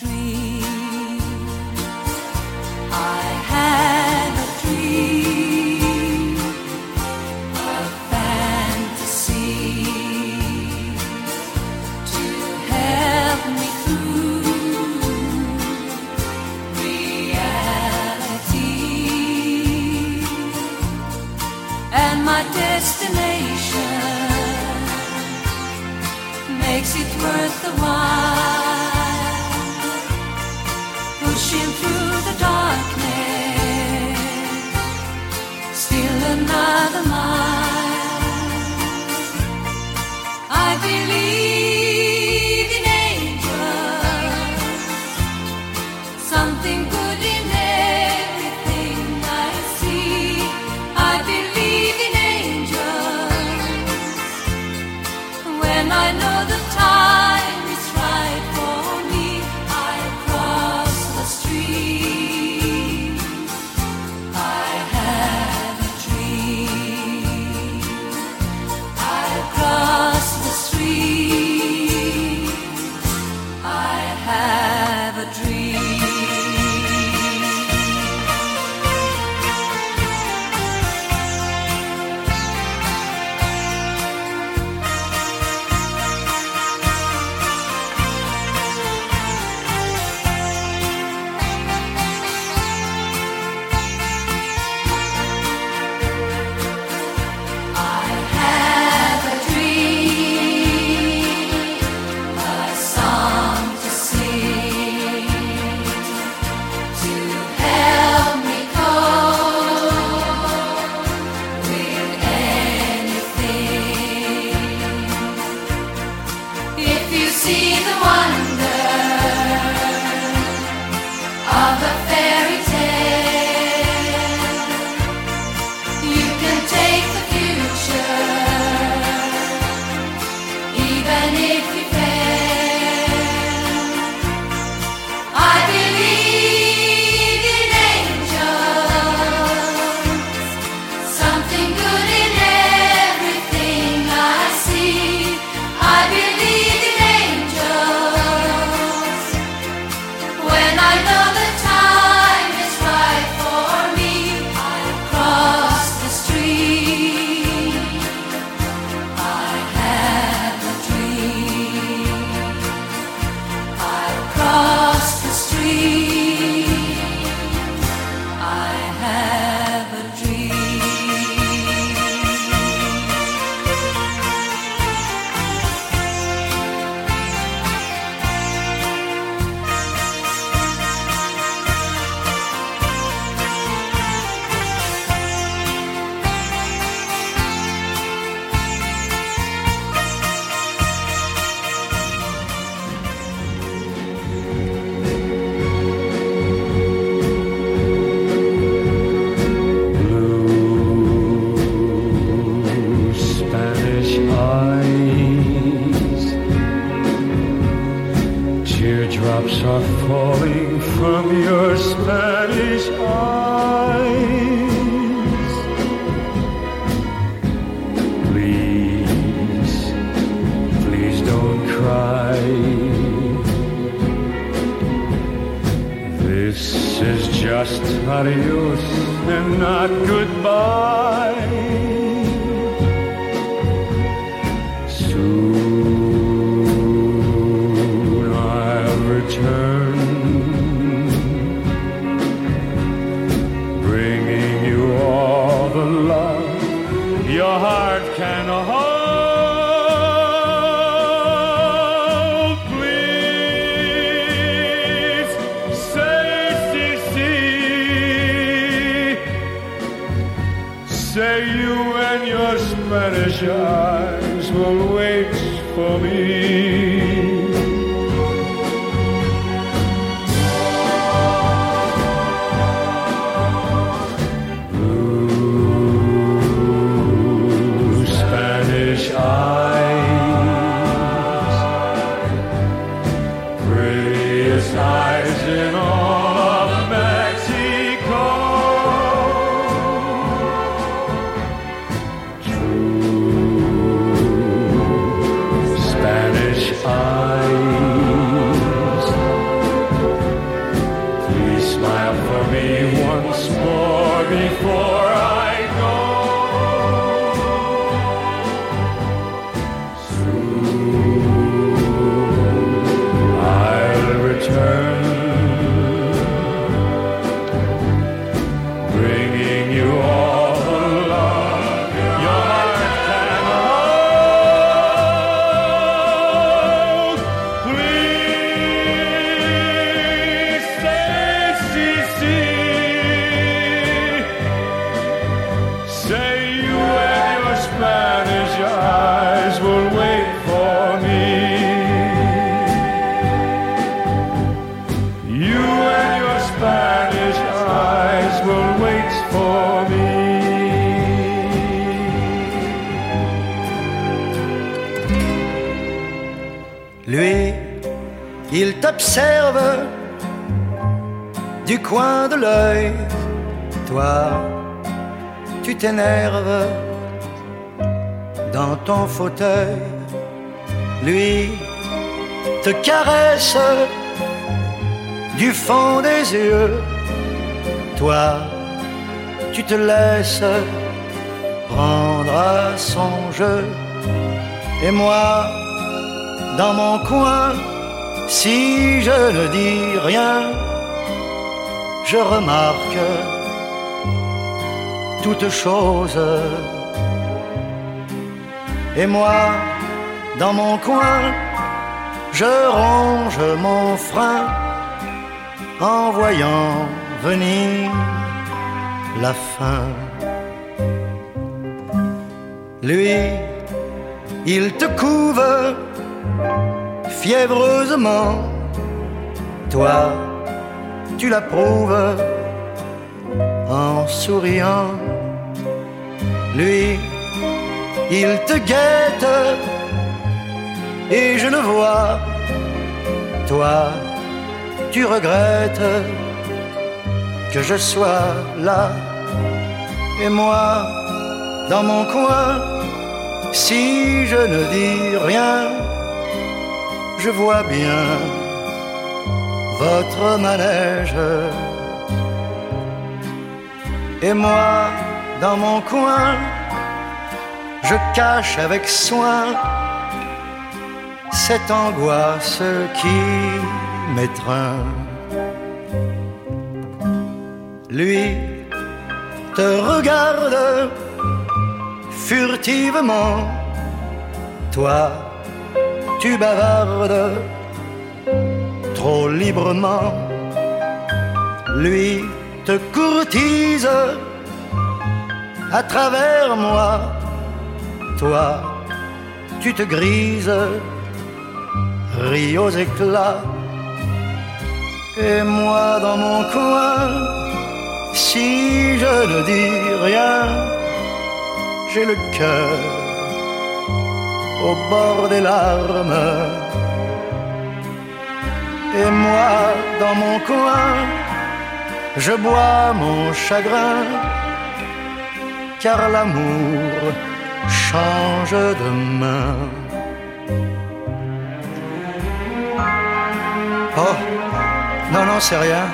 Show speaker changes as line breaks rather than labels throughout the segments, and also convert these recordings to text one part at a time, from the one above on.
have
just adios and not goodbye.
T'observe Lui te caresse du fond des yeux. Toi, tu te laisses prendre à son jeu. Et moi, dans mon coin, si je ne dis rien, je remarque toutes choses. Et moi, dans mon coin, je ronge mon frein en voyant venir la fin. Lui, il te couve fiévreusement. Toi, tu l'approuves en souriant. Lui, il te guette et je le vois. Toi, tu regrettes que je sois là et moi dans mon coin. Si je ne dis rien, je vois bien votre manège. Et moi, dans mon coin, je cache avec soin cette angoisse qui m'étreint. Lui te regarde furtivement, toi tu bavardes trop librement. Lui te courtise à travers moi. Toi, tu te grises, ris aux éclats. Et moi dans mon coin, si je ne dis rien, j'ai le cœur au bord des larmes. Et moi, dans mon coin, je bois mon chagrin, car l'amour change de main. Oh, non, non, c'est rien.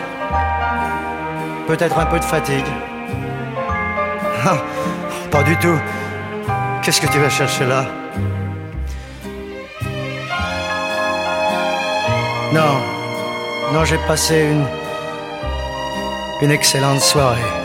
Peut-être un peu de fatigue. Ah, pas du tout. Qu'est-ce que tu vas chercher là? Non, Non, j'ai passé une, une excellente soirée.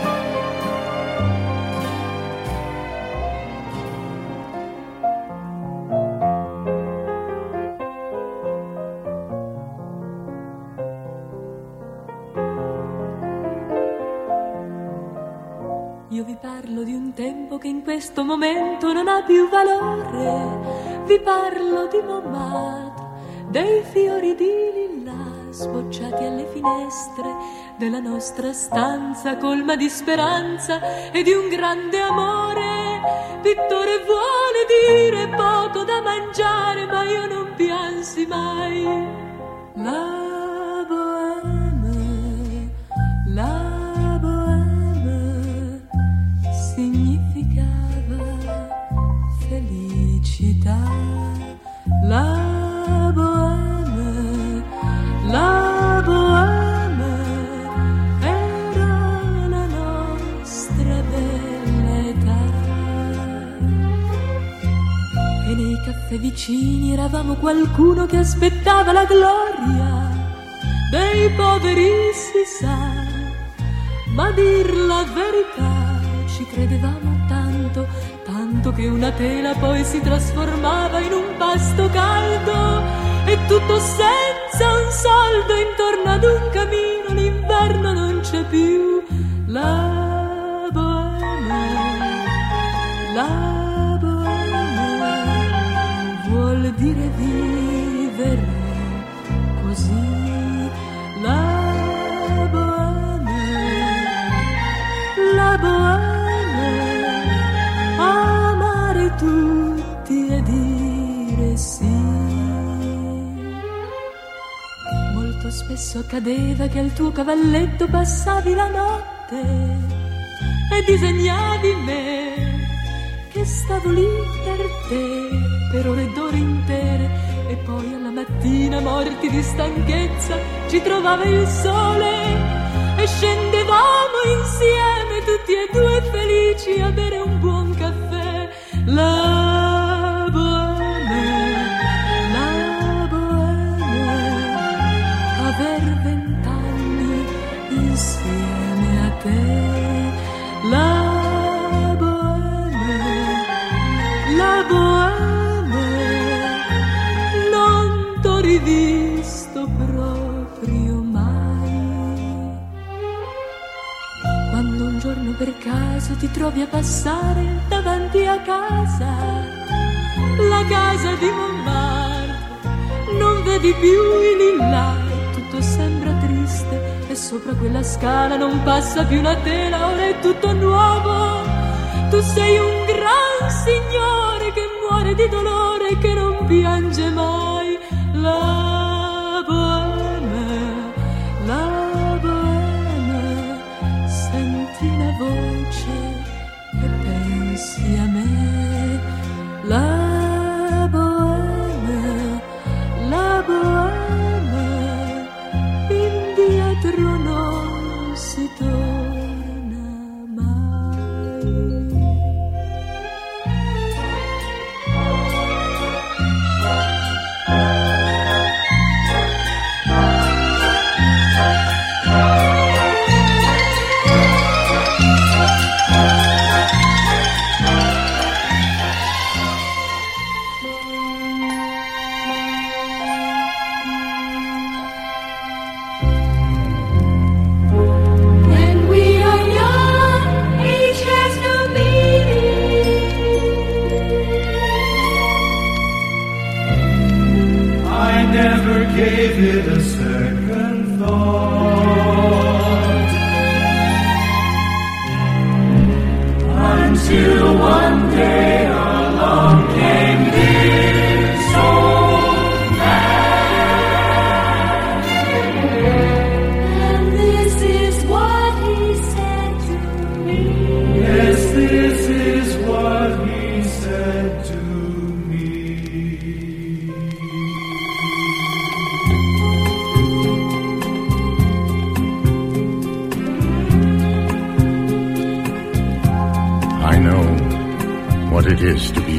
Di Montmartre, dei fiori di lilla sbocciati alle finestre della nostra stanza colma di speranza e di un grande amore. Pittore vuole dire poco da mangiare, ma io non piansi mai. La bohème, la bohème significava felicità. La bohème, la bohème era la nostra bella età. E nei caffè vicini eravamo qualcuno che aspettava la gloria dei poveri si sa, ma dir la verità ci credevamo tanto che una tela poi si trasformava in un pasto caldo e tutto senza un soldo intorno ad un camino, l'inverno non c'è più. La bohème, la spesso accadeva che al tuo cavalletto passavi la notte e disegnavi me che stavo lì per te per ore ed ore intere e poi alla mattina morti di stanchezza ci trovava il sole e scendevamo insieme tutti e due felici a bere un buon caffè. La caso ti trovi a passare davanti a casa la casa di Montmartre non vedi più i lilla tutto sembra triste e sopra quella scala non passa più una tela ora è tutto nuovo tu sei un gran signore che muore di dolore e che non piange mai.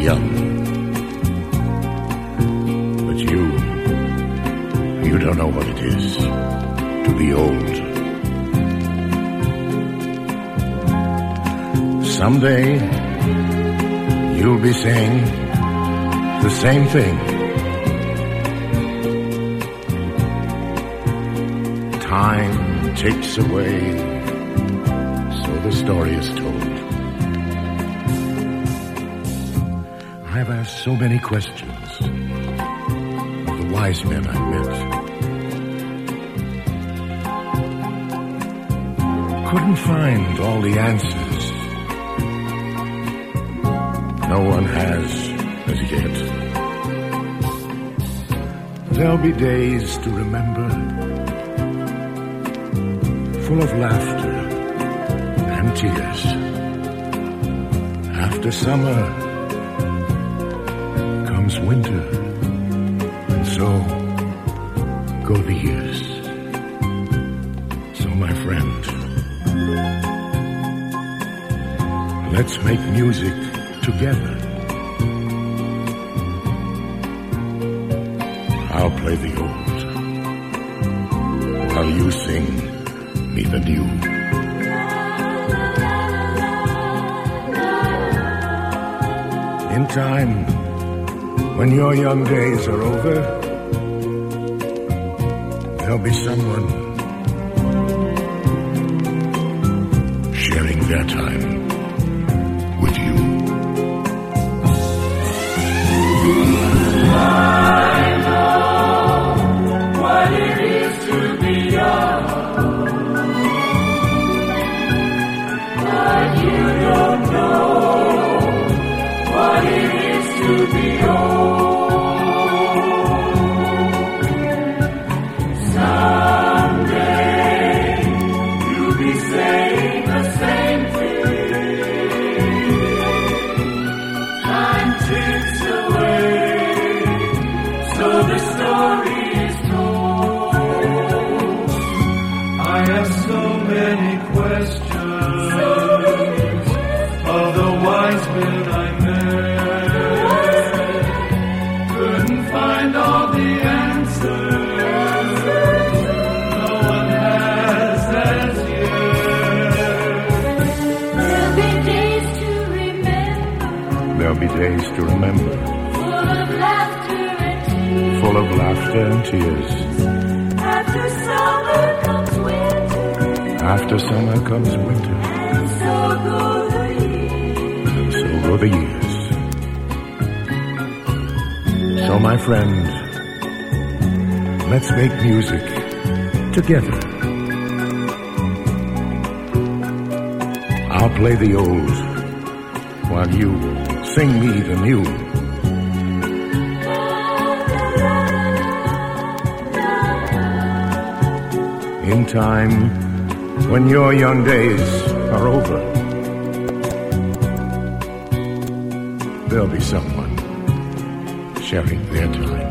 Young.
But you, you don't know what it is to be old. Someday you'll be saying the same thing. Time takes away, so the story is told. So many questions of the wise men I met. Couldn't find all the answers. No one has as yet. There'll be days to remember, full of laughter and tears. After summer comes winter, and so go the years. So, my friend, let's make music together. I'll play the old while you sing me the new. In time, when your young days are over, there'll be someone sharing their time
days to remember, full of laughter and tears.
full of laughter and tears.
After summer comes winter,
After summer comes winter,
and so go the years.
and so go the years. So, my friend, let's make music together. I'll play the old while you sing me the new. In time, when your young days are over, there'll be someone sharing their time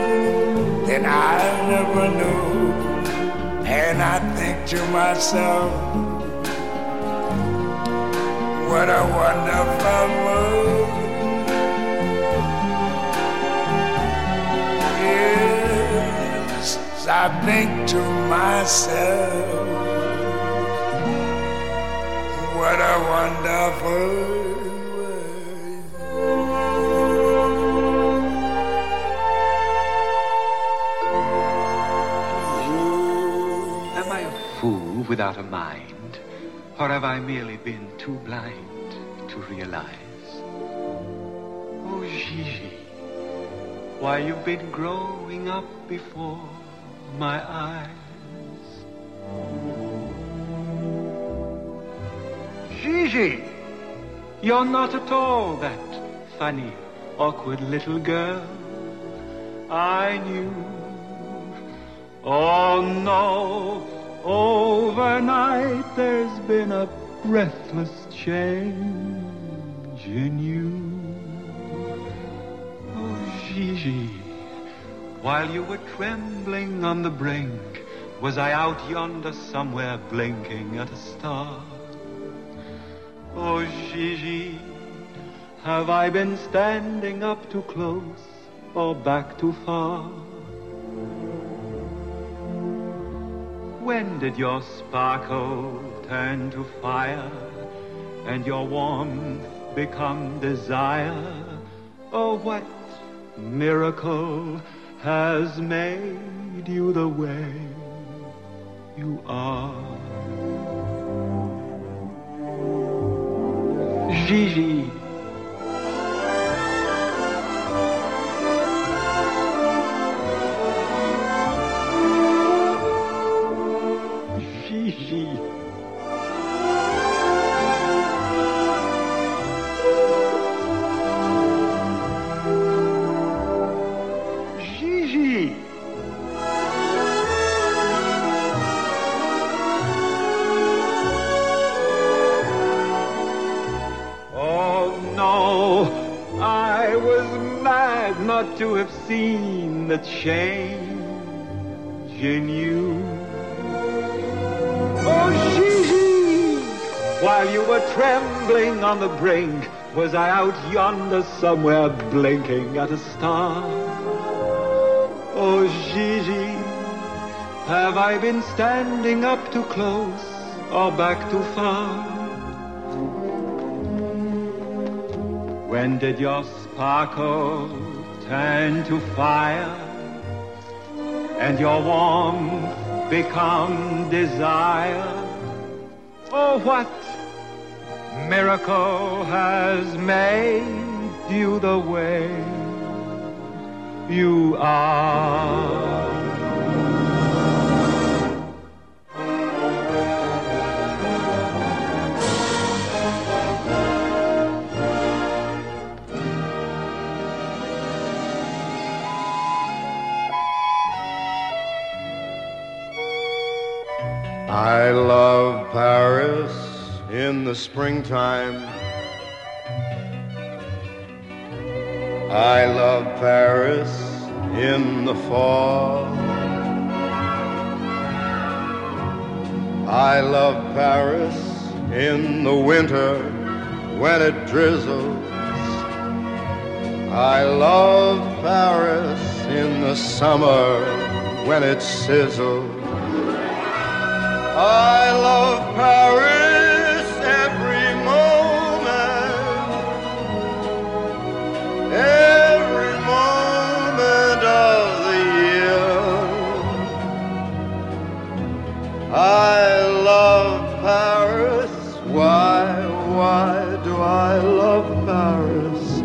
than I ever knew. And I think to myself, what a wonderful world. Yes, I think to myself, what a wonderful
without a mind? Or have I merely been too blind to realize? Oh, Gigi, why you've been growing up before my eyes. Gigi, you're not at all that funny, awkward little girl I knew. Oh no, Overnight there's been a breathless change in you. Oh, Gigi, while you were trembling on the brink, was I out yonder somewhere blinking at a star? Oh, Gigi, have I been standing up too close or back too far? When did your sparkle turn to fire and your warmth become desire? Oh, what miracle has made you the way you are? Gigi. To have seen the change in you. Oh, Gigi, while you were trembling on the brink, was I out yonder somewhere blinking at a star? Oh, Gigi, have I been standing up too close or back too far? When did your sparkle turn to fire and your warmth become desire. Oh, what miracle has made you the way you are?
I love Paris in the springtime. I love Paris in the fall. I love Paris in the winter when it drizzles. I love Paris in the summer when it sizzles. I love Paris every moment, every moment of the year. I love Paris. Why, why do I love Paris?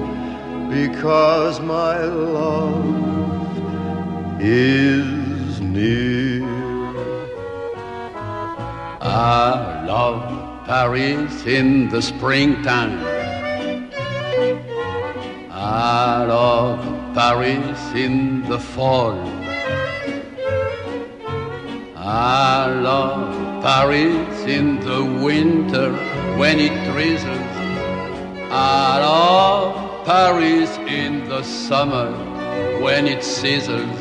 Because my love is
I love Paris in the springtime. I love Paris in the fall. I love Paris in the winter when it drizzles. I love Paris in the summer when it sizzles.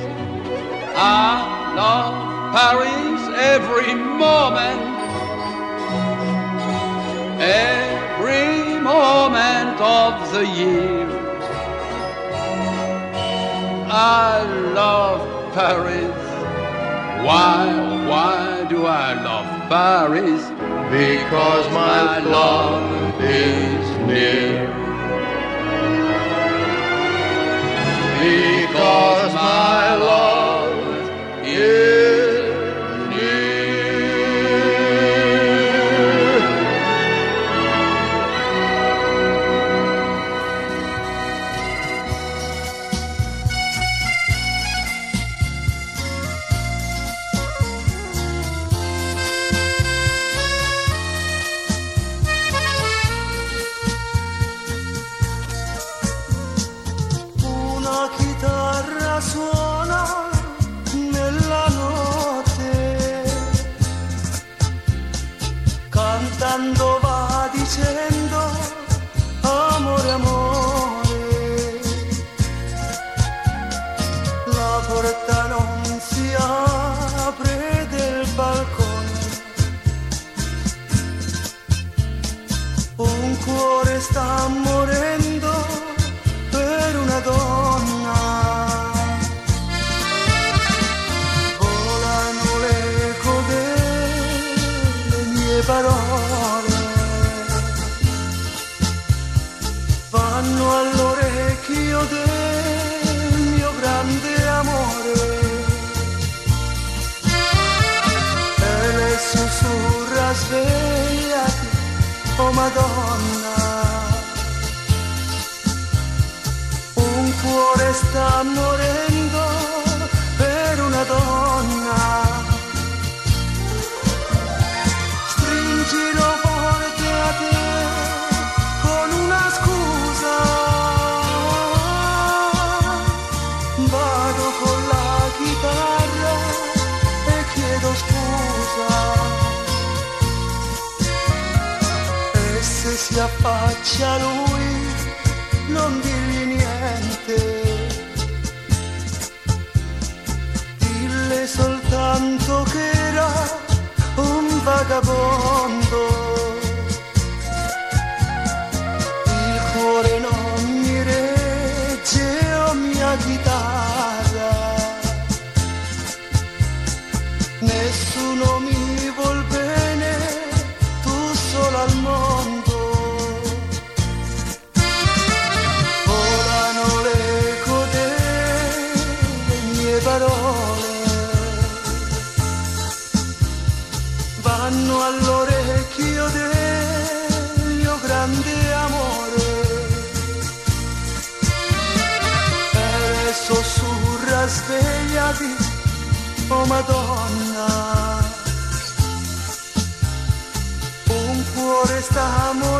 I love Paris every moment every moment of the year. I love Paris. Why, why do I love Paris?
Because my love is near.
fanno all'orecchio del mio grande amore. E le sussurra svegliati, oh Madonna. Un cuore sta morendo. A lui, non dirgli niente. Dille soltanto che era un vagabondo. svegliati, oh Madonna. Un cuore sta morendo.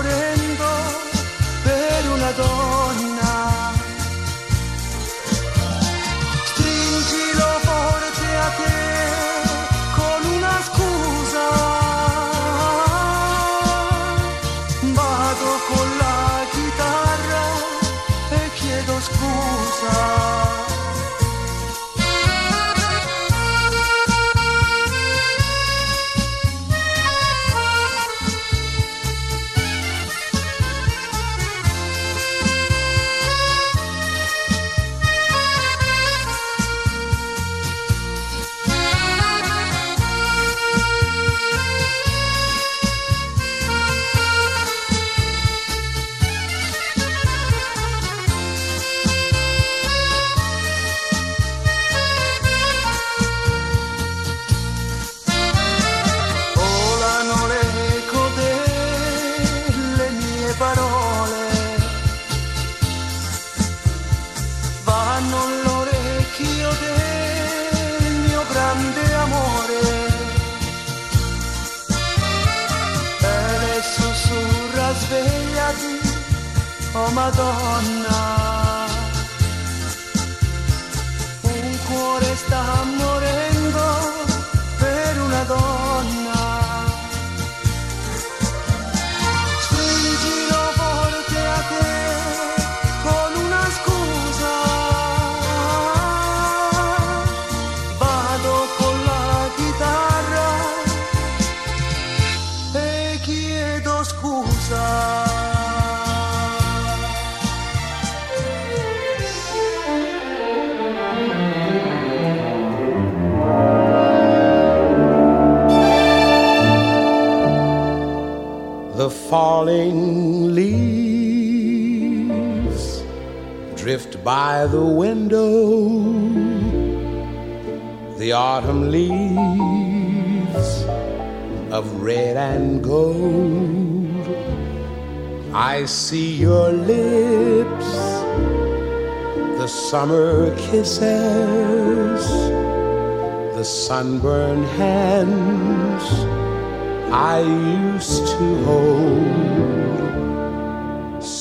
leaves drift by the window. The autumn leaves of red and gold. I see your lips, the summer kisses, the sunburned hands. I used to hold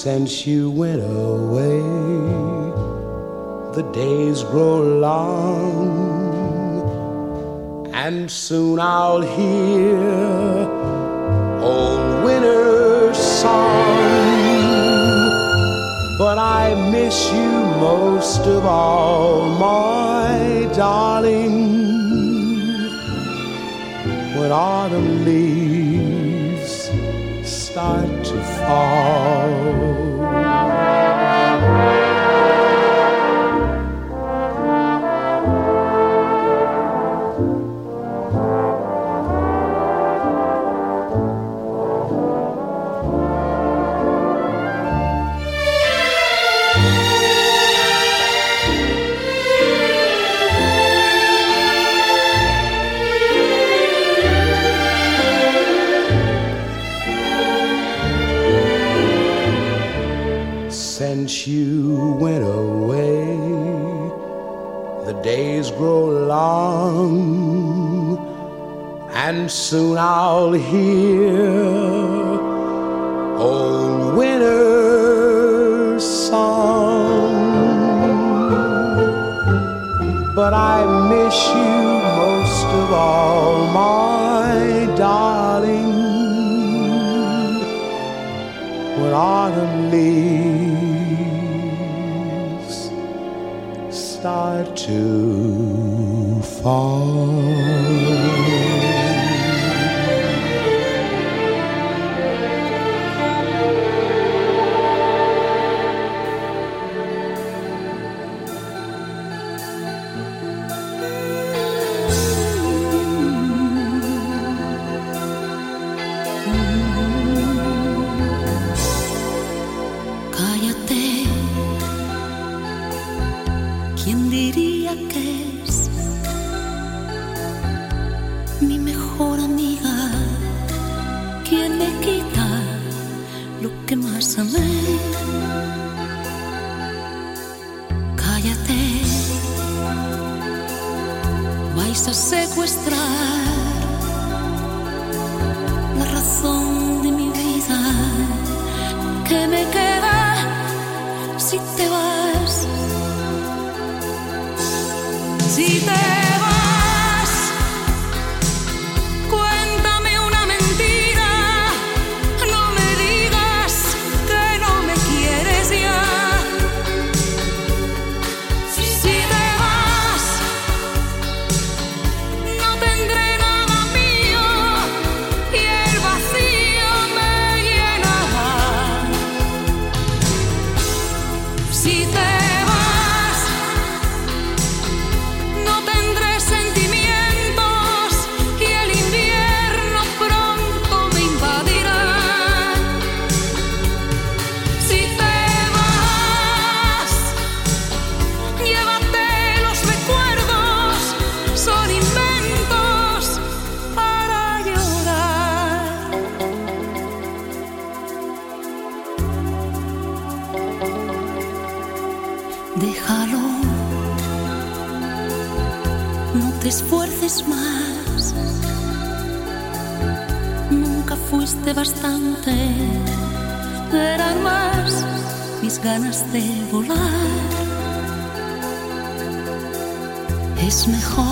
since you went away. The days grow long, and soon I'll hear old winter's song. But I miss you most of all, my darling, when autumn leaves start to fall.
here. mejor.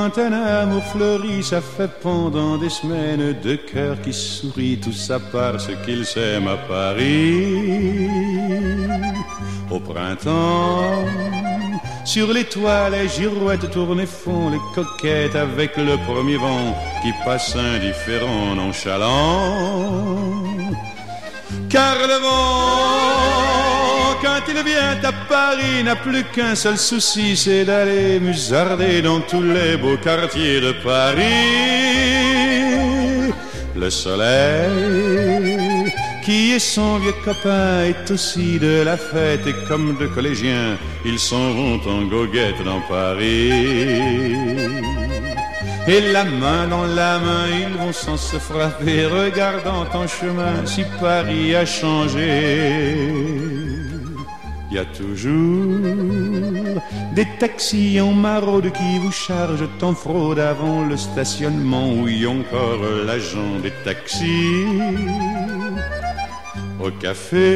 Quand un amour fleurit, ça fait pendant des semaines deux cœurs qui sourient, tout ça parce qu'ils s'aiment à Paris. Au printemps, sur les toits, les girouettes tournent et font les coquettes avec le premier vent qui passe indifférent, nonchalant. Car le vent, quand il vient à Paris, n'a plus qu'un seul souci, c'est d'aller musarder dans tous les beaux quartiers de Paris. Le soleil, qui est son vieux copain, est aussi de la fête et comme de collégiens, ils s'en vont en goguette dans Paris. Et la main dans la main, ils vont sans se frapper, regardant en chemin si Paris a changé. Il y a toujours des taxis en maraude qui vous chargent en fraude avant le stationnement. Oui, encore l'agent des taxis. Au café,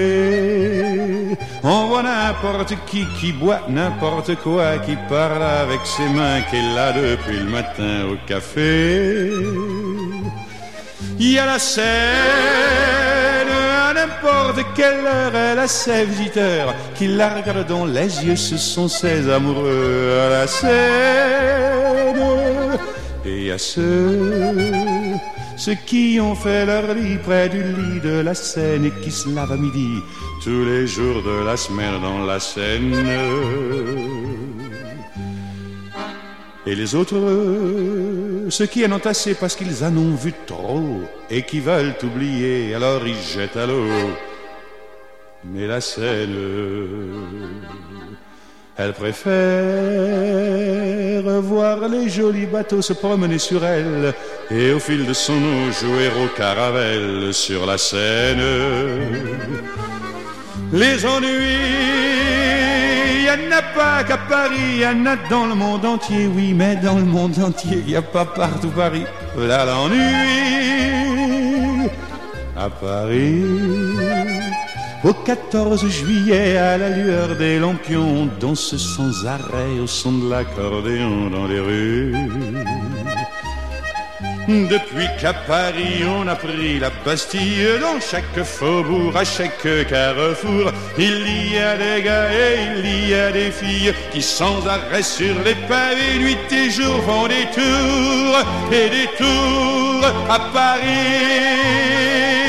on voit n'importe qui qui boit n'importe quoi, qui parle avec ses mains, est là depuis le matin au café. Il y a la scène, n'importe quelle heure, elle a ses visiteurs qui la regardent dans les yeux, ce sont ses amoureux à la scène. Et a ceux ceux qui ont fait leur lit près du lit de la Seine et qui se lavent à midi tous les jours de la semaine dans la Seine. Et les autres, ceux qui en ont assez parce qu'ils en ont vu trop et qui veulent oublier, alors ils jettent à l'eau. Mais la Seine, elle préfère voir les jolis bateaux se promener sur elle et au fil de son eau jouer au caravelle sur la Seine. Les ennuis, il en a pas qu'à Paris, il y en a dans le monde entier, oui, mais dans le monde entier, n'y a pas partout Paris. Là l'ennui à Paris. Au 14 juillet, à la lueur des lampions, on danse sans arrêt au son de l'accordéon dans les rues. Depuis qu'à Paris on a pris la Bastille, dans chaque faubourg, à chaque carrefour, il y a des gars et il y a des filles qui sans arrêt sur les pavés, nuit et jour font des tours et des tours à Paris.